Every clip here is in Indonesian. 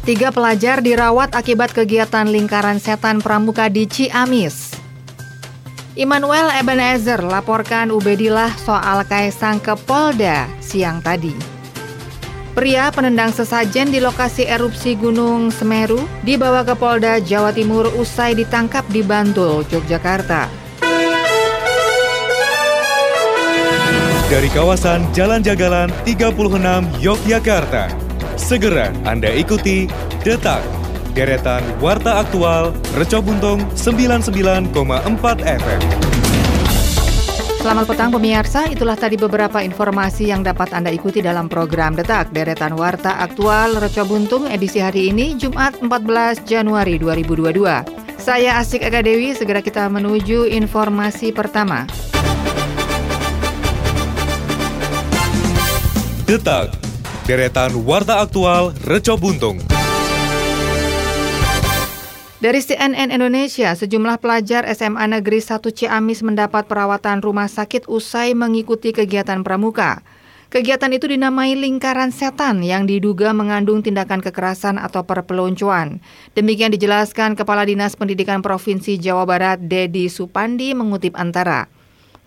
Tiga pelajar dirawat akibat kegiatan lingkaran setan pramuka di Ciamis. Immanuel Ebenezer laporkan Ubedillah soal Kaisang ke Polda siang tadi. Pria penendang sesajen di lokasi erupsi Gunung Semeru dibawa ke Polda Jawa Timur usai ditangkap di Bantul, Yogyakarta. Dari kawasan Jalan Jagalan 36 Yogyakarta, Segera Anda ikuti Detak, deretan Warta Aktual Reco Buntung 99,4 FM. Selamat petang pemirsa, itulah tadi beberapa informasi yang dapat Anda ikuti dalam program Detak, deretan Warta Aktual Reco Buntung edisi hari ini, Jumat 14 Januari 2022. Saya Asik Eka Dewi, segera kita menuju informasi pertama. Detak, deretan Warta Aktual Reco Buntung. Dari CNN Indonesia, sejumlah pelajar SMA Negeri 1 Ciamis mendapat perawatan rumah sakit usai mengikuti kegiatan pramuka. Kegiatan itu dinamai lingkaran setan yang diduga mengandung tindakan kekerasan atau perpeloncoan. Demikian dijelaskan Kepala Dinas Pendidikan Provinsi Jawa Barat, Dedi Supandi mengutip antara.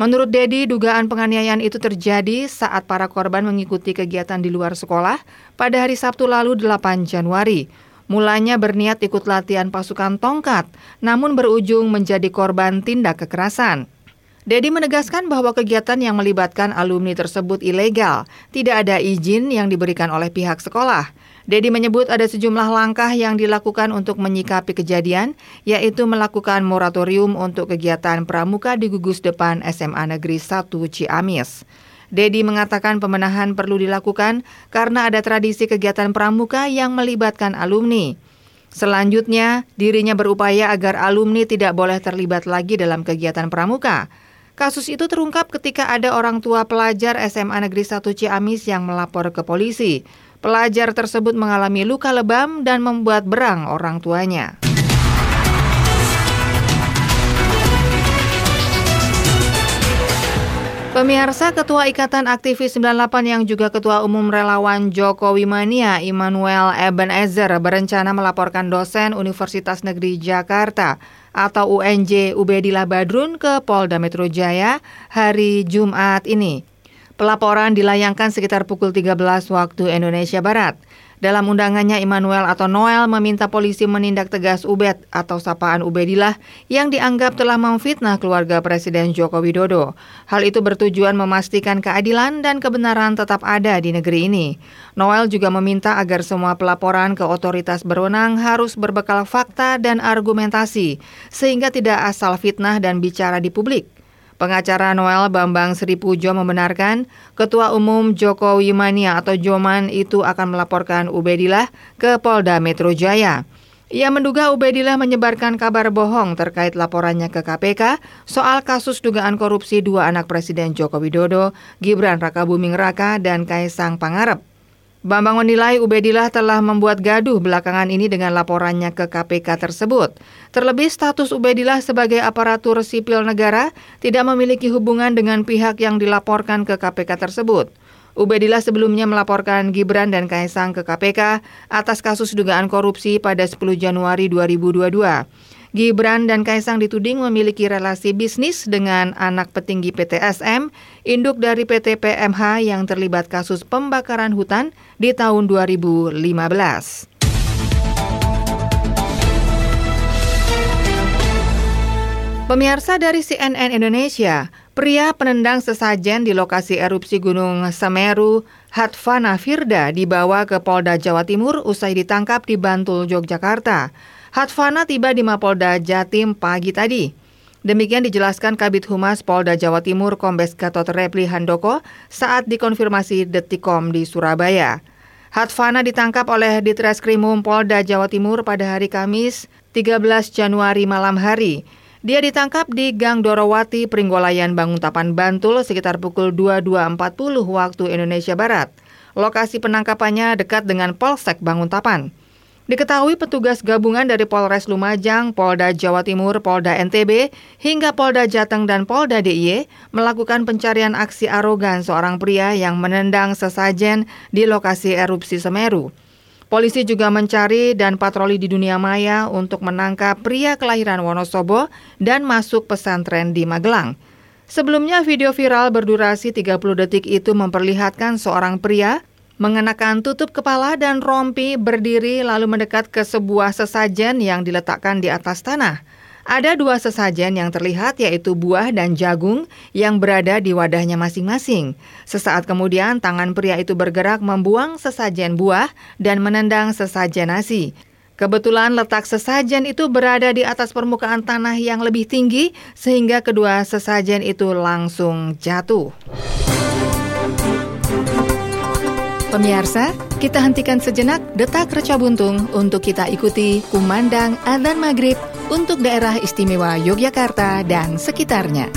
Menurut Dedi, dugaan penganiayaan itu terjadi saat para korban mengikuti kegiatan di luar sekolah pada hari Sabtu lalu 8 Januari. Mulanya berniat ikut latihan pasukan tongkat, namun berujung menjadi korban tindak kekerasan. Dedi menegaskan bahwa kegiatan yang melibatkan alumni tersebut ilegal, tidak ada izin yang diberikan oleh pihak sekolah. Dedi menyebut ada sejumlah langkah yang dilakukan untuk menyikapi kejadian, yaitu melakukan moratorium untuk kegiatan pramuka di gugus depan SMA Negeri 1 Ciamis. Dedi mengatakan pemenahan perlu dilakukan karena ada tradisi kegiatan pramuka yang melibatkan alumni. Selanjutnya, dirinya berupaya agar alumni tidak boleh terlibat lagi dalam kegiatan pramuka. Kasus itu terungkap ketika ada orang tua pelajar SMA Negeri 1 Ciamis yang melapor ke polisi. Pelajar tersebut mengalami luka lebam dan membuat berang orang tuanya. Pemirsa Ketua Ikatan Aktivis 98 yang juga Ketua Umum Relawan Jokowi Mania Immanuel Ebenezer berencana melaporkan dosen Universitas Negeri Jakarta atau UNJ Ubedillah Badrun ke Polda Metro Jaya hari Jumat ini. Pelaporan dilayangkan sekitar pukul 13 waktu Indonesia Barat. Dalam undangannya, Immanuel atau Noel meminta polisi menindak tegas Ubed atau sapaan Ubedillah yang dianggap telah memfitnah keluarga Presiden Joko Widodo. Hal itu bertujuan memastikan keadilan dan kebenaran tetap ada di negeri ini. Noel juga meminta agar semua pelaporan ke otoritas berwenang harus berbekal fakta dan argumentasi, sehingga tidak asal fitnah dan bicara di publik. Pengacara Noel Bambang Sri Pujo membenarkan Ketua Umum Joko Wimania atau Joman itu akan melaporkan Ubedillah ke Polda Metro Jaya. Ia menduga Ubedillah menyebarkan kabar bohong terkait laporannya ke KPK soal kasus dugaan korupsi dua anak Presiden Joko Widodo, Gibran Rakabuming Raka, dan Kaisang Pangarep. Bambang menilai Ubedillah telah membuat gaduh belakangan ini dengan laporannya ke KPK tersebut. Terlebih status Ubedillah sebagai aparatur sipil negara tidak memiliki hubungan dengan pihak yang dilaporkan ke KPK tersebut. Ubedillah sebelumnya melaporkan Gibran dan Kaisang ke KPK atas kasus dugaan korupsi pada 10 Januari 2022. Gibran dan Kaisang dituding memiliki relasi bisnis dengan anak petinggi PT SM, induk dari PT PMH yang terlibat kasus pembakaran hutan di tahun 2015. Pemirsa dari CNN Indonesia, pria penendang sesajen di lokasi erupsi Gunung Semeru, Hatfana Firda, dibawa ke Polda Jawa Timur usai ditangkap di Bantul, Yogyakarta. Hatfana tiba di Mapolda Jatim pagi tadi. Demikian dijelaskan Kabit Humas Polda Jawa Timur Kombes Gatot Repli Handoko saat dikonfirmasi Detikom di Surabaya. Hatfana ditangkap oleh Ditreskrimum Polda Jawa Timur pada hari Kamis 13 Januari malam hari. Dia ditangkap di Gang Dorowati, Pringgolayan, Banguntapan, Bantul sekitar pukul 22.40 waktu Indonesia Barat. Lokasi penangkapannya dekat dengan Polsek Banguntapan. Diketahui petugas gabungan dari Polres Lumajang, Polda Jawa Timur, Polda NTB, hingga Polda Jateng dan Polda DIY melakukan pencarian aksi arogan seorang pria yang menendang sesajen di lokasi erupsi Semeru. Polisi juga mencari dan patroli di dunia maya untuk menangkap pria kelahiran Wonosobo dan masuk pesantren di Magelang. Sebelumnya video viral berdurasi 30 detik itu memperlihatkan seorang pria mengenakan tutup kepala dan rompi berdiri lalu mendekat ke sebuah sesajen yang diletakkan di atas tanah. Ada dua sesajen yang terlihat yaitu buah dan jagung yang berada di wadahnya masing-masing. Sesaat kemudian tangan pria itu bergerak membuang sesajen buah dan menendang sesajen nasi. Kebetulan letak sesajen itu berada di atas permukaan tanah yang lebih tinggi sehingga kedua sesajen itu langsung jatuh. Pemirsa, kita hentikan sejenak detak reca buntung untuk kita ikuti kumandang adzan maghrib untuk daerah istimewa Yogyakarta dan sekitarnya.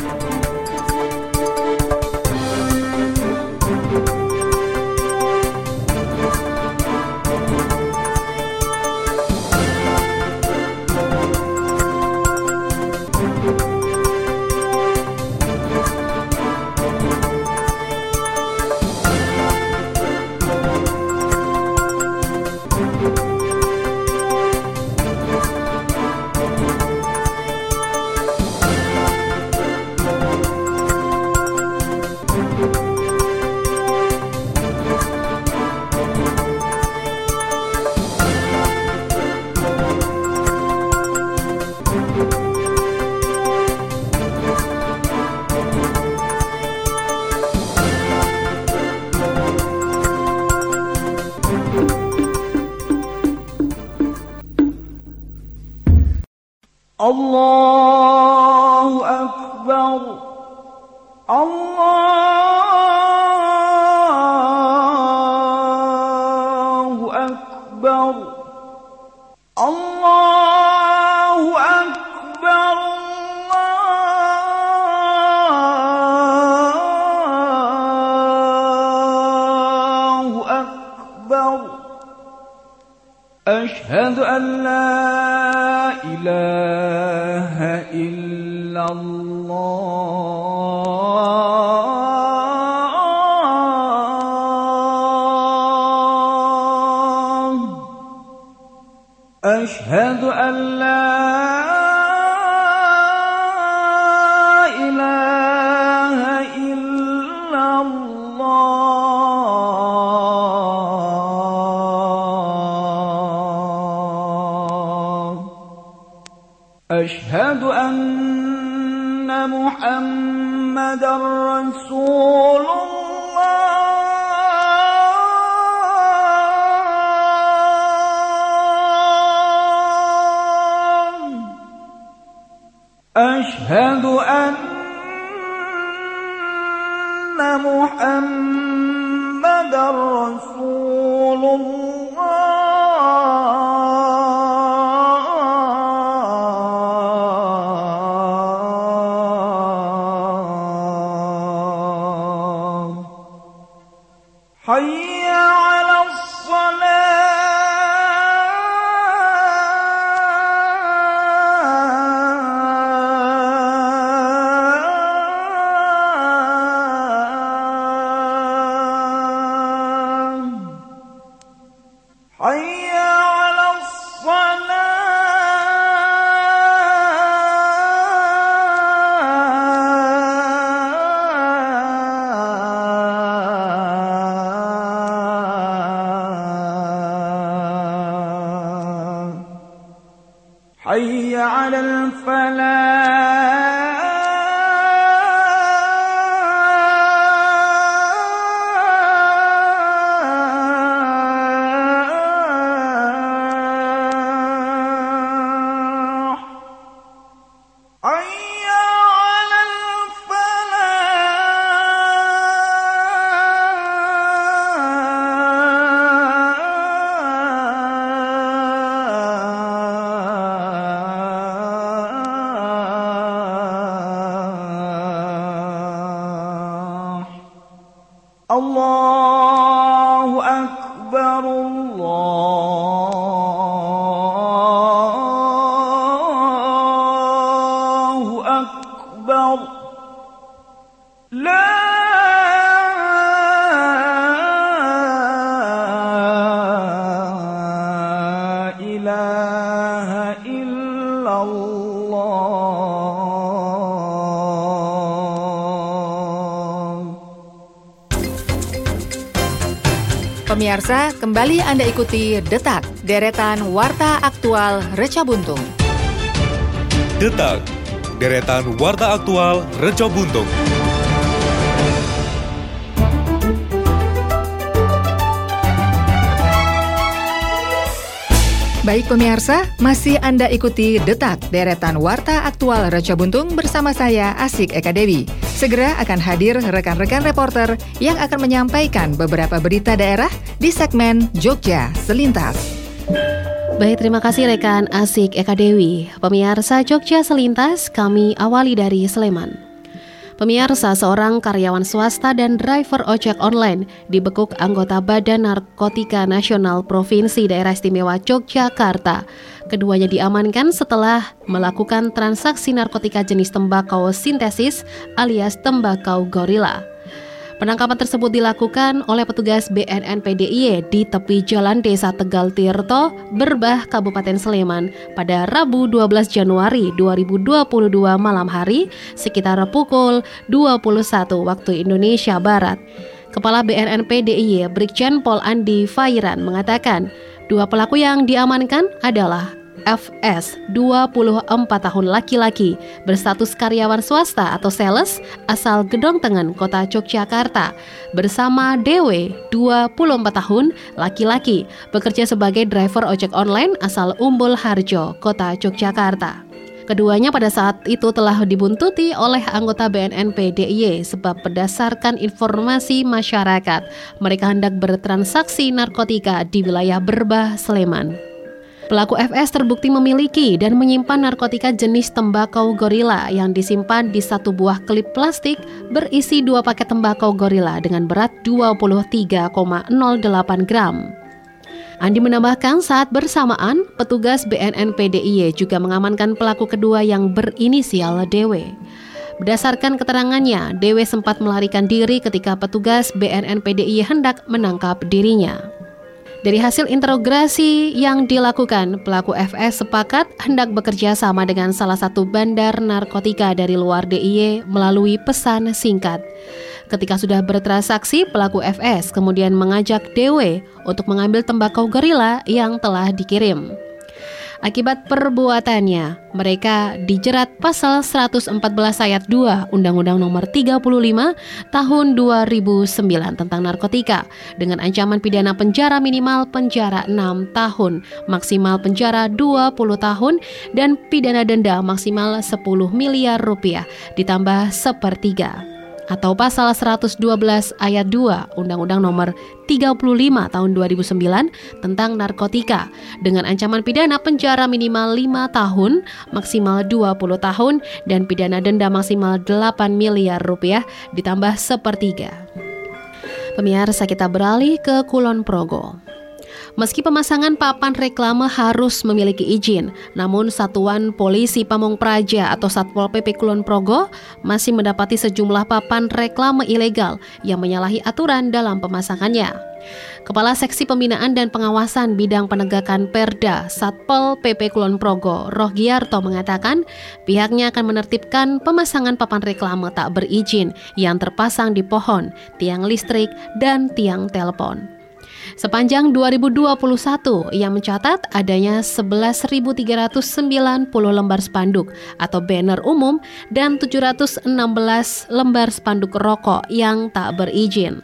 أشهد أن لا إله إلا الله. أشهد 哎呀 Pemirsa, kembali Anda ikuti Detak, deretan Warta Aktual Reca Buntung. Detak, deretan Warta Aktual Reco Buntung. Baik pemirsa, masih Anda ikuti Detak, deretan Warta Aktual Reca Buntung bersama saya Asik Eka Dewi. Segera akan hadir rekan-rekan reporter yang akan menyampaikan beberapa berita daerah di segmen Jogja Selintas. Baik, terima kasih rekan Asik Eka Dewi. Pemirsa Jogja Selintas, kami awali dari Sleman. Pemirsa, seorang karyawan swasta dan driver ojek online dibekuk anggota Badan Narkotika Nasional Provinsi Daerah Istimewa Yogyakarta. Keduanya diamankan setelah melakukan transaksi narkotika jenis tembakau sintesis alias tembakau gorila. Penangkapan tersebut dilakukan oleh petugas BNN PDIY di tepi Jalan Desa Tegal Tirto, Berbah, Kabupaten Sleman pada Rabu 12 Januari 2022 malam hari sekitar pukul 21 waktu Indonesia Barat. Kepala BNN PDIY Brigjen Pol Andi Fairan mengatakan, dua pelaku yang diamankan adalah FS, 24 tahun laki-laki, berstatus karyawan swasta atau sales, asal Gedong Tengen, Kota Yogyakarta, bersama DW, 24 tahun laki-laki, bekerja sebagai driver ojek online asal Umbul Harjo, Kota Yogyakarta. Keduanya pada saat itu telah dibuntuti oleh anggota BNN PDIY sebab berdasarkan informasi masyarakat, mereka hendak bertransaksi narkotika di wilayah Berbah, Sleman. Pelaku FS terbukti memiliki dan menyimpan narkotika jenis tembakau gorila yang disimpan di satu buah klip plastik berisi dua paket tembakau gorila dengan berat 23,08 gram. Andi menambahkan saat bersamaan, petugas BNN PDIY juga mengamankan pelaku kedua yang berinisial DW. Berdasarkan keterangannya, DW sempat melarikan diri ketika petugas BNN PDIY hendak menangkap dirinya. Dari hasil interogasi yang dilakukan, pelaku FS sepakat hendak bekerja sama dengan salah satu bandar narkotika dari luar DIY melalui pesan singkat. Ketika sudah bertransaksi, pelaku FS kemudian mengajak DW untuk mengambil tembakau gorila yang telah dikirim. Akibat perbuatannya, mereka dijerat pasal 114 ayat 2 Undang-Undang Nomor 35 Tahun 2009 tentang narkotika dengan ancaman pidana penjara minimal penjara 6 tahun, maksimal penjara 20 tahun dan pidana denda maksimal 10 miliar rupiah ditambah sepertiga atau pasal 112 ayat 2 Undang-Undang Nomor 35 tahun 2009 tentang narkotika dengan ancaman pidana penjara minimal 5 tahun, maksimal 20 tahun dan pidana denda maksimal 8 miliar rupiah ditambah sepertiga. Pemirsa kita beralih ke Kulon Progo. Meski pemasangan papan reklame harus memiliki izin, namun Satuan Polisi Pamong Praja atau Satpol PP Kulon Progo masih mendapati sejumlah papan reklame ilegal yang menyalahi aturan dalam pemasangannya. Kepala Seksi Pembinaan dan Pengawasan Bidang Penegakan Perda Satpol PP Kulon Progo, Rohgiarto mengatakan pihaknya akan menertibkan pemasangan papan reklame tak berizin yang terpasang di pohon, tiang listrik, dan tiang telepon. Sepanjang 2021, ia mencatat adanya 11.390 lembar spanduk atau banner umum dan 716 lembar spanduk rokok yang tak berizin.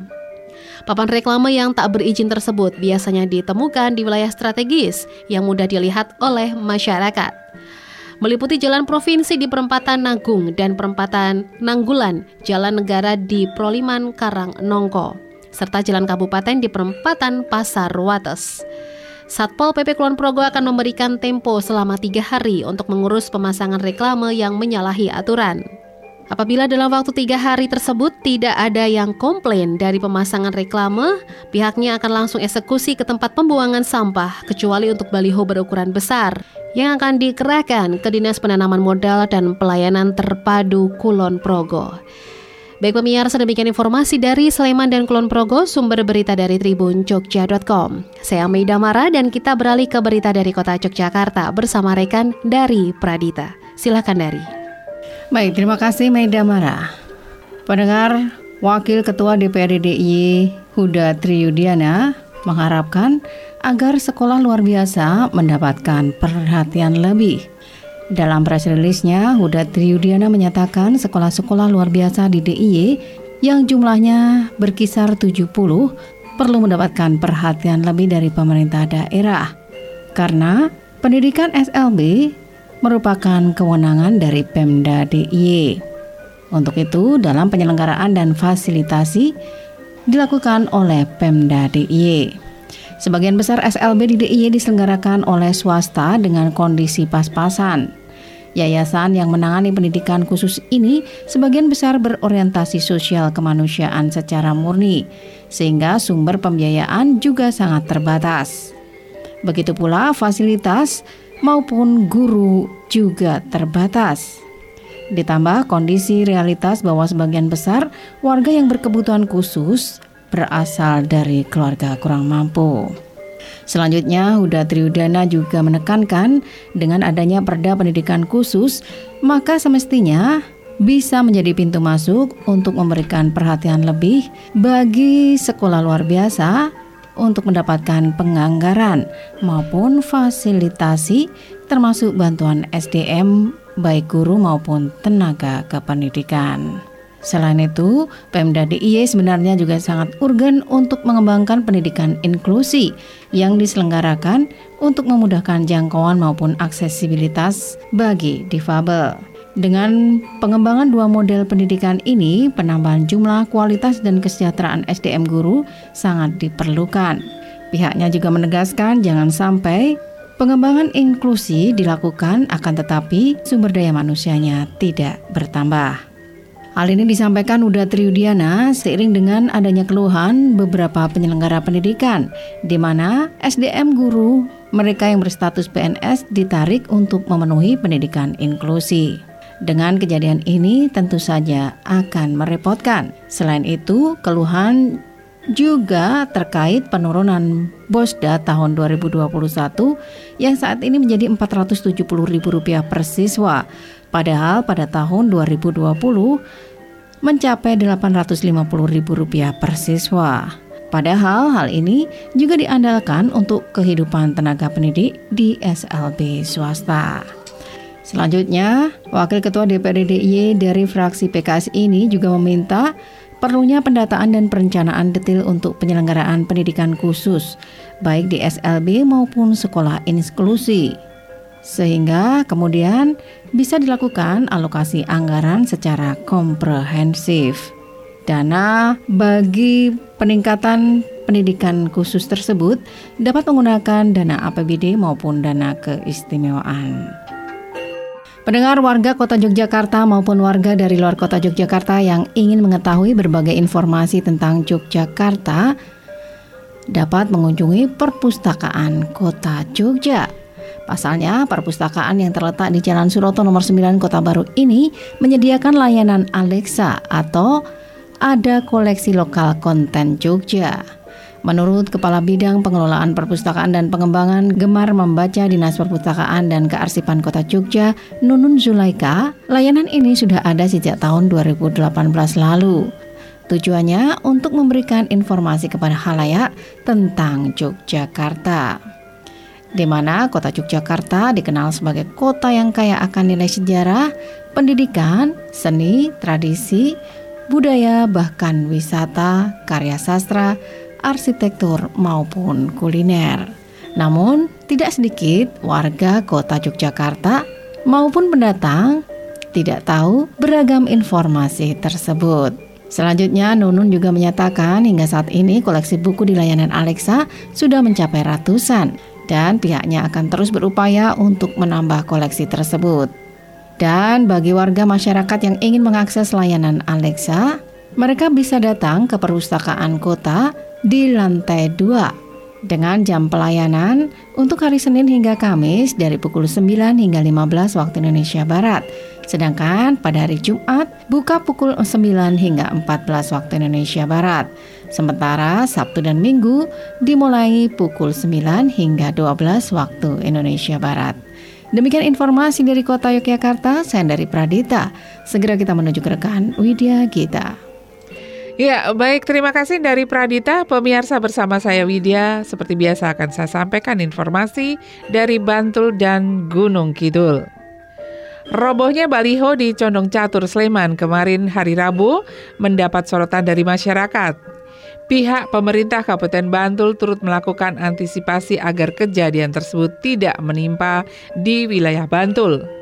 Papan reklame yang tak berizin tersebut biasanya ditemukan di wilayah strategis yang mudah dilihat oleh masyarakat meliputi jalan provinsi di perempatan Nagung dan perempatan Nanggulan, jalan negara di Proliman Karang Nongko serta jalan kabupaten di perempatan Pasar Wates. Satpol PP Kulon Progo akan memberikan tempo selama tiga hari untuk mengurus pemasangan reklame yang menyalahi aturan. Apabila dalam waktu tiga hari tersebut tidak ada yang komplain dari pemasangan reklame, pihaknya akan langsung eksekusi ke tempat pembuangan sampah kecuali untuk baliho berukuran besar yang akan dikerahkan ke Dinas Penanaman Modal dan Pelayanan Terpadu Kulon Progo. Baik pemirsa demikian informasi dari Sleman dan Kulon Progo, sumber berita dari Tribun Jogja.com. Saya Meida Mara dan kita beralih ke berita dari kota Yogyakarta bersama rekan dari Pradita. Silakan dari. Baik, terima kasih Meida Mara. Pendengar, Wakil Ketua DPRD DIY Huda Triyudiana mengharapkan agar sekolah luar biasa mendapatkan perhatian lebih dalam press release-nya, Huda Triyudiana menyatakan sekolah-sekolah luar biasa di DIY yang jumlahnya berkisar 70 perlu mendapatkan perhatian lebih dari pemerintah daerah. Karena pendidikan SLB merupakan kewenangan dari Pemda DIY. Untuk itu, dalam penyelenggaraan dan fasilitasi dilakukan oleh Pemda DIY. Sebagian besar SLB di DIY diselenggarakan oleh swasta dengan kondisi pas-pasan. Yayasan yang menangani pendidikan khusus ini sebagian besar berorientasi sosial kemanusiaan secara murni, sehingga sumber pembiayaan juga sangat terbatas. Begitu pula fasilitas maupun guru juga terbatas. Ditambah kondisi realitas bahwa sebagian besar warga yang berkebutuhan khusus berasal dari keluarga kurang mampu. Selanjutnya, Huda Triudana juga menekankan dengan adanya perda pendidikan khusus, maka semestinya bisa menjadi pintu masuk untuk memberikan perhatian lebih bagi sekolah luar biasa untuk mendapatkan penganggaran maupun fasilitasi termasuk bantuan SDM baik guru maupun tenaga kependidikan. Selain itu, Pemda DIY sebenarnya juga sangat urgen untuk mengembangkan pendidikan inklusi yang diselenggarakan untuk memudahkan jangkauan maupun aksesibilitas bagi difabel. Dengan pengembangan dua model pendidikan ini, penambahan jumlah, kualitas, dan kesejahteraan SDM guru sangat diperlukan. Pihaknya juga menegaskan jangan sampai pengembangan inklusi dilakukan akan tetapi sumber daya manusianya tidak bertambah. Hal ini disampaikan Uda Triudiana seiring dengan adanya keluhan beberapa penyelenggara pendidikan, di mana SDM guru mereka yang berstatus PNS ditarik untuk memenuhi pendidikan inklusi. Dengan kejadian ini tentu saja akan merepotkan. Selain itu, keluhan juga terkait penurunan Bosda tahun 2021 yang saat ini menjadi Rp470.000 per siswa Padahal pada tahun 2020 mencapai Rp850.000 per siswa. Padahal hal ini juga diandalkan untuk kehidupan tenaga pendidik di SLB swasta. Selanjutnya, Wakil Ketua DPRD DIY dari fraksi PKS ini juga meminta perlunya pendataan dan perencanaan detail untuk penyelenggaraan pendidikan khusus, baik di SLB maupun sekolah inklusi sehingga kemudian bisa dilakukan alokasi anggaran secara komprehensif. Dana bagi peningkatan pendidikan khusus tersebut dapat menggunakan dana APBD maupun dana keistimewaan. Pendengar warga Kota Yogyakarta maupun warga dari luar Kota Yogyakarta yang ingin mengetahui berbagai informasi tentang Yogyakarta dapat mengunjungi perpustakaan Kota Jogja Pasalnya, perpustakaan yang terletak di Jalan Suroto nomor 9 Kota Baru ini menyediakan layanan Alexa atau ada koleksi lokal konten Jogja. Menurut Kepala Bidang Pengelolaan Perpustakaan dan Pengembangan Gemar Membaca Dinas Perpustakaan dan Kearsipan Kota Jogja, Nunun Zulaika, layanan ini sudah ada sejak tahun 2018 lalu. Tujuannya untuk memberikan informasi kepada halayak tentang Yogyakarta di mana kota Yogyakarta dikenal sebagai kota yang kaya akan nilai sejarah, pendidikan, seni, tradisi, budaya, bahkan wisata, karya sastra, arsitektur, maupun kuliner. Namun, tidak sedikit warga kota Yogyakarta maupun pendatang tidak tahu beragam informasi tersebut. Selanjutnya, Nunun juga menyatakan hingga saat ini koleksi buku di layanan Alexa sudah mencapai ratusan dan pihaknya akan terus berupaya untuk menambah koleksi tersebut. Dan bagi warga masyarakat yang ingin mengakses layanan Alexa, mereka bisa datang ke perpustakaan kota di lantai 2 dengan jam pelayanan untuk hari Senin hingga Kamis dari pukul 9 hingga 15 waktu Indonesia Barat Sedangkan pada hari Jumat buka pukul 9 hingga 14 waktu Indonesia Barat. Sementara Sabtu dan Minggu dimulai pukul 9 hingga 12 waktu Indonesia Barat. Demikian informasi dari kota Yogyakarta, saya dari Pradita. Segera kita menuju ke rekan Widya Gita. Ya, baik terima kasih dari Pradita. Pemirsa bersama saya Widya, seperti biasa akan saya sampaikan informasi dari Bantul dan Gunung Kidul. Robohnya baliho di Condong Catur Sleman kemarin hari Rabu mendapat sorotan dari masyarakat. Pihak pemerintah Kabupaten Bantul turut melakukan antisipasi agar kejadian tersebut tidak menimpa di wilayah Bantul.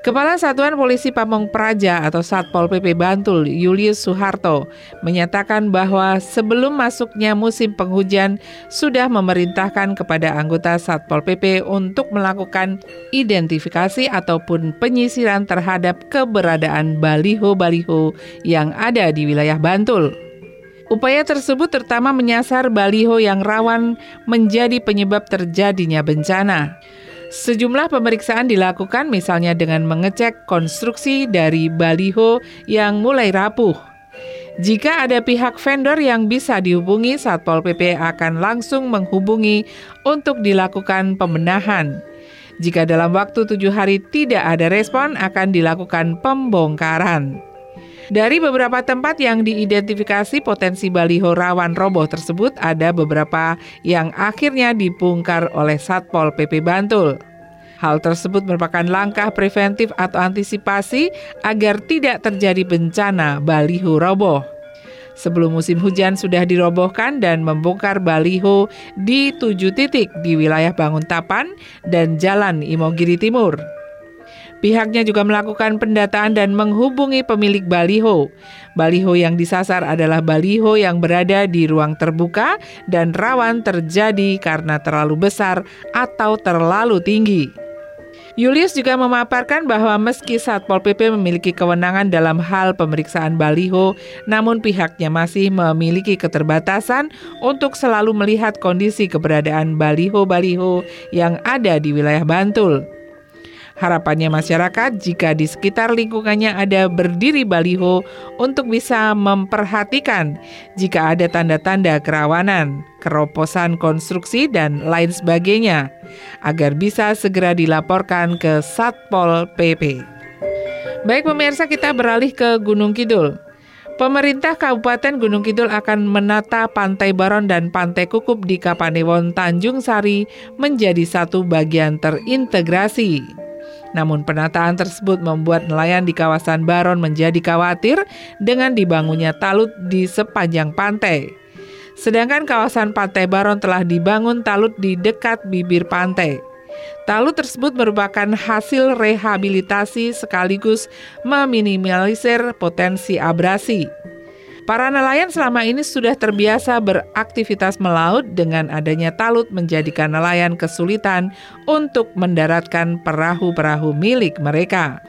Kepala Satuan Polisi Pamong Praja atau Satpol PP Bantul, Julius Suharto, menyatakan bahwa sebelum masuknya musim penghujan sudah memerintahkan kepada anggota Satpol PP untuk melakukan identifikasi ataupun penyisiran terhadap keberadaan baliho-baliho yang ada di wilayah Bantul. Upaya tersebut terutama menyasar baliho yang rawan menjadi penyebab terjadinya bencana. Sejumlah pemeriksaan dilakukan misalnya dengan mengecek konstruksi dari baliho yang mulai rapuh. Jika ada pihak vendor yang bisa dihubungi, Satpol PP akan langsung menghubungi untuk dilakukan pembenahan. Jika dalam waktu tujuh hari tidak ada respon, akan dilakukan pembongkaran. Dari beberapa tempat yang diidentifikasi potensi baliho rawan roboh tersebut ada beberapa yang akhirnya dibongkar oleh Satpol PP Bantul. Hal tersebut merupakan langkah preventif atau antisipasi agar tidak terjadi bencana baliho roboh. Sebelum musim hujan sudah dirobohkan dan membongkar baliho di tujuh titik di wilayah Banguntapan dan Jalan Imogiri Timur. Pihaknya juga melakukan pendataan dan menghubungi pemilik baliho. Baliho yang disasar adalah baliho yang berada di ruang terbuka dan rawan terjadi karena terlalu besar atau terlalu tinggi. Julius juga memaparkan bahwa meski Satpol PP memiliki kewenangan dalam hal pemeriksaan baliho, namun pihaknya masih memiliki keterbatasan untuk selalu melihat kondisi keberadaan baliho-baliho yang ada di wilayah Bantul. Harapannya masyarakat jika di sekitar lingkungannya ada berdiri baliho untuk bisa memperhatikan jika ada tanda-tanda kerawanan, keroposan konstruksi dan lain sebagainya agar bisa segera dilaporkan ke Satpol PP. Baik pemirsa kita beralih ke Gunung Kidul. Pemerintah Kabupaten Gunung Kidul akan menata Pantai Baron dan Pantai Kukup di Kapanewon Tanjung Sari menjadi satu bagian terintegrasi. Namun penataan tersebut membuat nelayan di kawasan Baron menjadi khawatir dengan dibangunnya talut di sepanjang pantai. Sedangkan kawasan Pantai Baron telah dibangun talut di dekat bibir pantai. Talut tersebut merupakan hasil rehabilitasi sekaligus meminimalisir potensi abrasi. Para nelayan selama ini sudah terbiasa beraktivitas melaut dengan adanya talut menjadikan nelayan kesulitan untuk mendaratkan perahu-perahu milik mereka.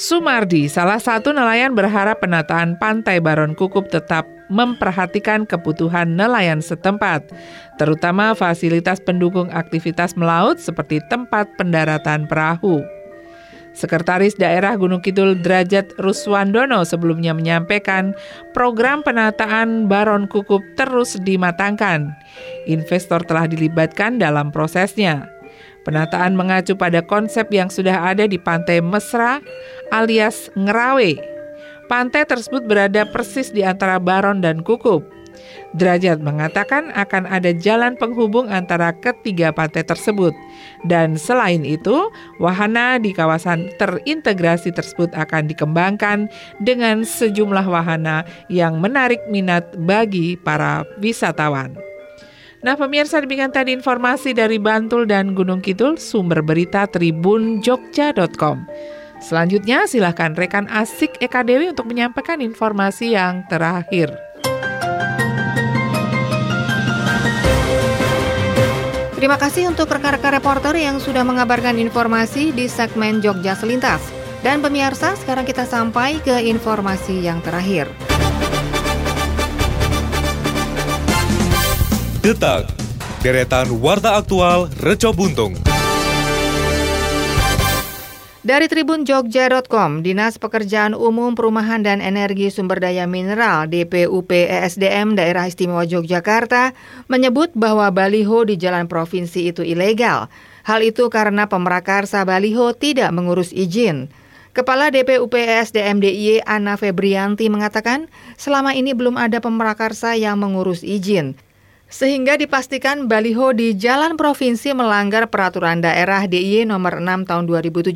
Sumardi, salah satu nelayan berharap penataan pantai Baron Kukup tetap memperhatikan kebutuhan nelayan setempat, terutama fasilitas pendukung aktivitas melaut seperti tempat pendaratan perahu. Sekretaris Daerah Gunung Kidul Derajat Ruswandono sebelumnya menyampaikan program penataan Baron Kukup terus dimatangkan. Investor telah dilibatkan dalam prosesnya. Penataan mengacu pada konsep yang sudah ada di Pantai Mesra alias Ngerawe. Pantai tersebut berada persis di antara Baron dan Kukup. Derajat mengatakan akan ada jalan penghubung antara ketiga pantai tersebut. Dan selain itu, wahana di kawasan terintegrasi tersebut akan dikembangkan dengan sejumlah wahana yang menarik minat bagi para wisatawan. Nah pemirsa demikian tadi informasi dari Bantul dan Gunung Kidul, sumber berita tribunjogja.com. Selanjutnya silahkan rekan Asik Eka Dewi untuk menyampaikan informasi yang terakhir. Terima kasih untuk rekan-rekan reporter yang sudah mengabarkan informasi di segmen Jogja Selintas. Dan pemirsa, sekarang kita sampai ke informasi yang terakhir. Detak, deretan warta aktual Reco Buntung. Dari Tribun Jogja.com, Dinas Pekerjaan Umum Perumahan dan Energi Sumber Daya Mineral DPUP ESDM Daerah Istimewa Yogyakarta menyebut bahwa baliho di jalan provinsi itu ilegal. Hal itu karena pemrakarsa baliho tidak mengurus izin. Kepala DPUP ESDM DIY Ana Febrianti mengatakan, selama ini belum ada pemrakarsa yang mengurus izin. Sehingga dipastikan baliho di jalan provinsi melanggar peraturan daerah DIY nomor 6 tahun 2017.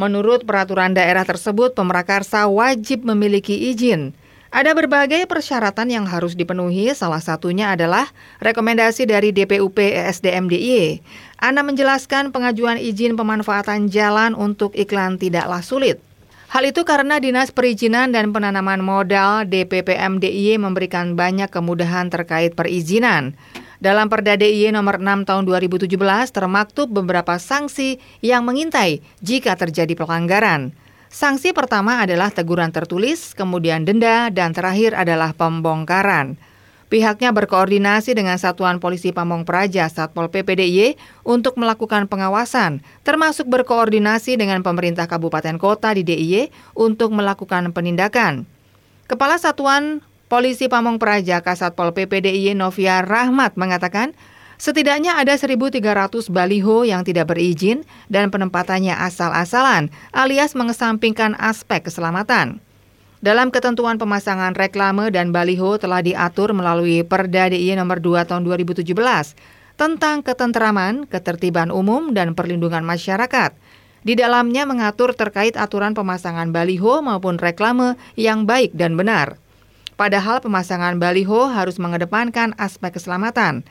Menurut peraturan daerah tersebut, pemrakarsa wajib memiliki izin. Ada berbagai persyaratan yang harus dipenuhi, salah satunya adalah rekomendasi dari DPUP ESDM DIY. Ana menjelaskan pengajuan izin pemanfaatan jalan untuk iklan tidaklah sulit. Hal itu karena Dinas Perizinan dan Penanaman Modal DPPM DIY memberikan banyak kemudahan terkait perizinan. Dalam Perda DIY nomor 6 tahun 2017 termaktub beberapa sanksi yang mengintai jika terjadi pelanggaran. Sanksi pertama adalah teguran tertulis, kemudian denda, dan terakhir adalah pembongkaran. Pihaknya berkoordinasi dengan Satuan Polisi Pamong Praja Satpol PP DIY untuk melakukan pengawasan, termasuk berkoordinasi dengan pemerintah kabupaten kota di DIY untuk melakukan penindakan. Kepala Satuan Polisi Pamong Praja Kasatpol PP DIY Novia Rahmat mengatakan, setidaknya ada 1.300 baliho yang tidak berizin dan penempatannya asal-asalan alias mengesampingkan aspek keselamatan. Dalam ketentuan pemasangan reklame dan baliho telah diatur melalui Perda DIY nomor 2 tahun 2017 tentang ketenteraman, ketertiban umum, dan perlindungan masyarakat. Di dalamnya mengatur terkait aturan pemasangan baliho maupun reklame yang baik dan benar. Padahal pemasangan baliho harus mengedepankan aspek keselamatan.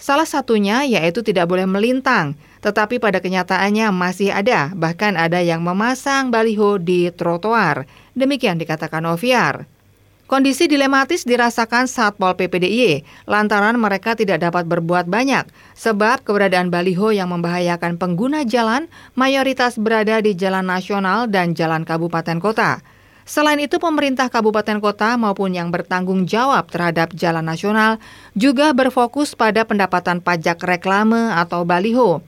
Salah satunya yaitu tidak boleh melintang, tetapi pada kenyataannya masih ada, bahkan ada yang memasang baliho di trotoar. Demikian dikatakan Oviar. Kondisi dilematis dirasakan Satpol PPDIY lantaran mereka tidak dapat berbuat banyak sebab keberadaan baliho yang membahayakan pengguna jalan mayoritas berada di jalan nasional dan jalan kabupaten kota. Selain itu, pemerintah kabupaten kota maupun yang bertanggung jawab terhadap jalan nasional juga berfokus pada pendapatan pajak reklame atau baliho.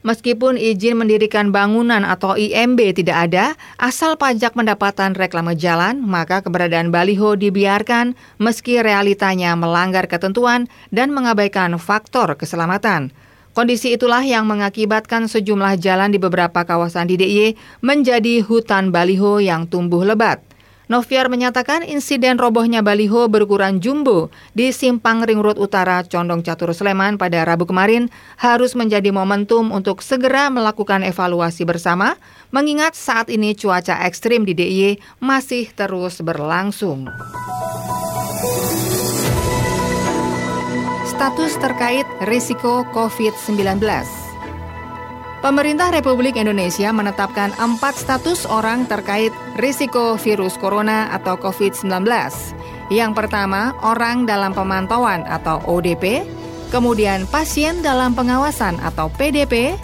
Meskipun izin mendirikan bangunan atau IMB tidak ada, asal pajak pendapatan reklame jalan, maka keberadaan baliho dibiarkan meski realitanya melanggar ketentuan dan mengabaikan faktor keselamatan. Kondisi itulah yang mengakibatkan sejumlah jalan di beberapa kawasan di DIY menjadi hutan baliho yang tumbuh lebat. Noviar menyatakan insiden robohnya baliho berukuran jumbo di Simpang Ring Road Utara Condong Catur Sleman pada Rabu kemarin harus menjadi momentum untuk segera melakukan evaluasi bersama mengingat saat ini cuaca ekstrim di DIY masih terus berlangsung. Status terkait risiko COVID-19 Pemerintah Republik Indonesia menetapkan empat status orang terkait risiko virus corona atau COVID-19. Yang pertama, orang dalam pemantauan atau ODP, kemudian pasien dalam pengawasan atau PDP,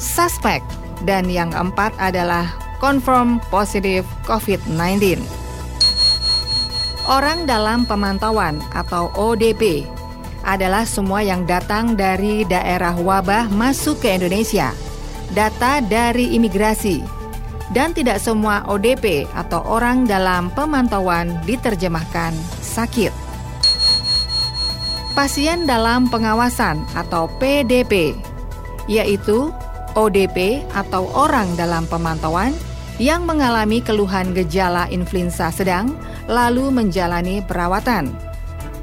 suspek, dan yang keempat adalah confirm positif COVID-19. Orang dalam pemantauan atau ODP adalah semua yang datang dari daerah wabah masuk ke Indonesia – data dari imigrasi, dan tidak semua ODP atau orang dalam pemantauan diterjemahkan sakit. Pasien dalam pengawasan atau PDP, yaitu ODP atau orang dalam pemantauan yang mengalami keluhan gejala influenza sedang lalu menjalani perawatan.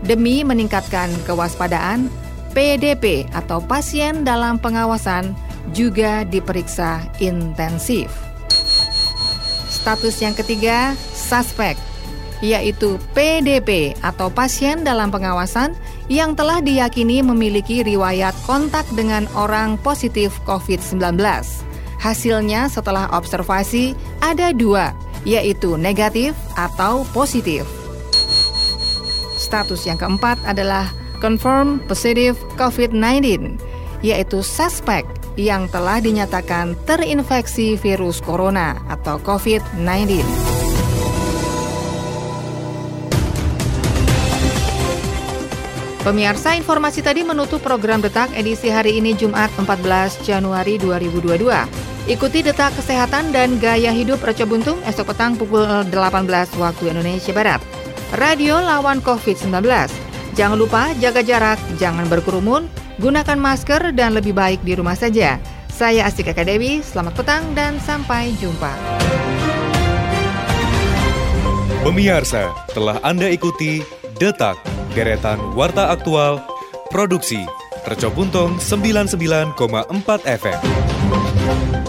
Demi meningkatkan kewaspadaan, PDP atau pasien dalam pengawasan juga diperiksa intensif. Status yang ketiga, suspek, yaitu PDP atau pasien dalam pengawasan yang telah diyakini memiliki riwayat kontak dengan orang positif COVID-19. Hasilnya setelah observasi ada dua, yaitu negatif atau positif. Status yang keempat adalah confirm positive COVID-19, yaitu suspek yang telah dinyatakan terinfeksi virus corona atau COVID-19. Pemirsa, informasi tadi menutup program Detak edisi hari ini Jumat 14 Januari 2022. Ikuti detak kesehatan dan gaya hidup Reco Buntung esok petang pukul 18 waktu Indonesia Barat. Radio lawan COVID-19. Jangan lupa jaga jarak, jangan berkerumun, gunakan masker dan lebih baik di rumah saja. Saya Astika Dewi, selamat petang dan sampai jumpa. Pemirsa, telah Anda ikuti Detak, deretan Warta Aktual, Produksi, Reco Buntung 99,4 FM.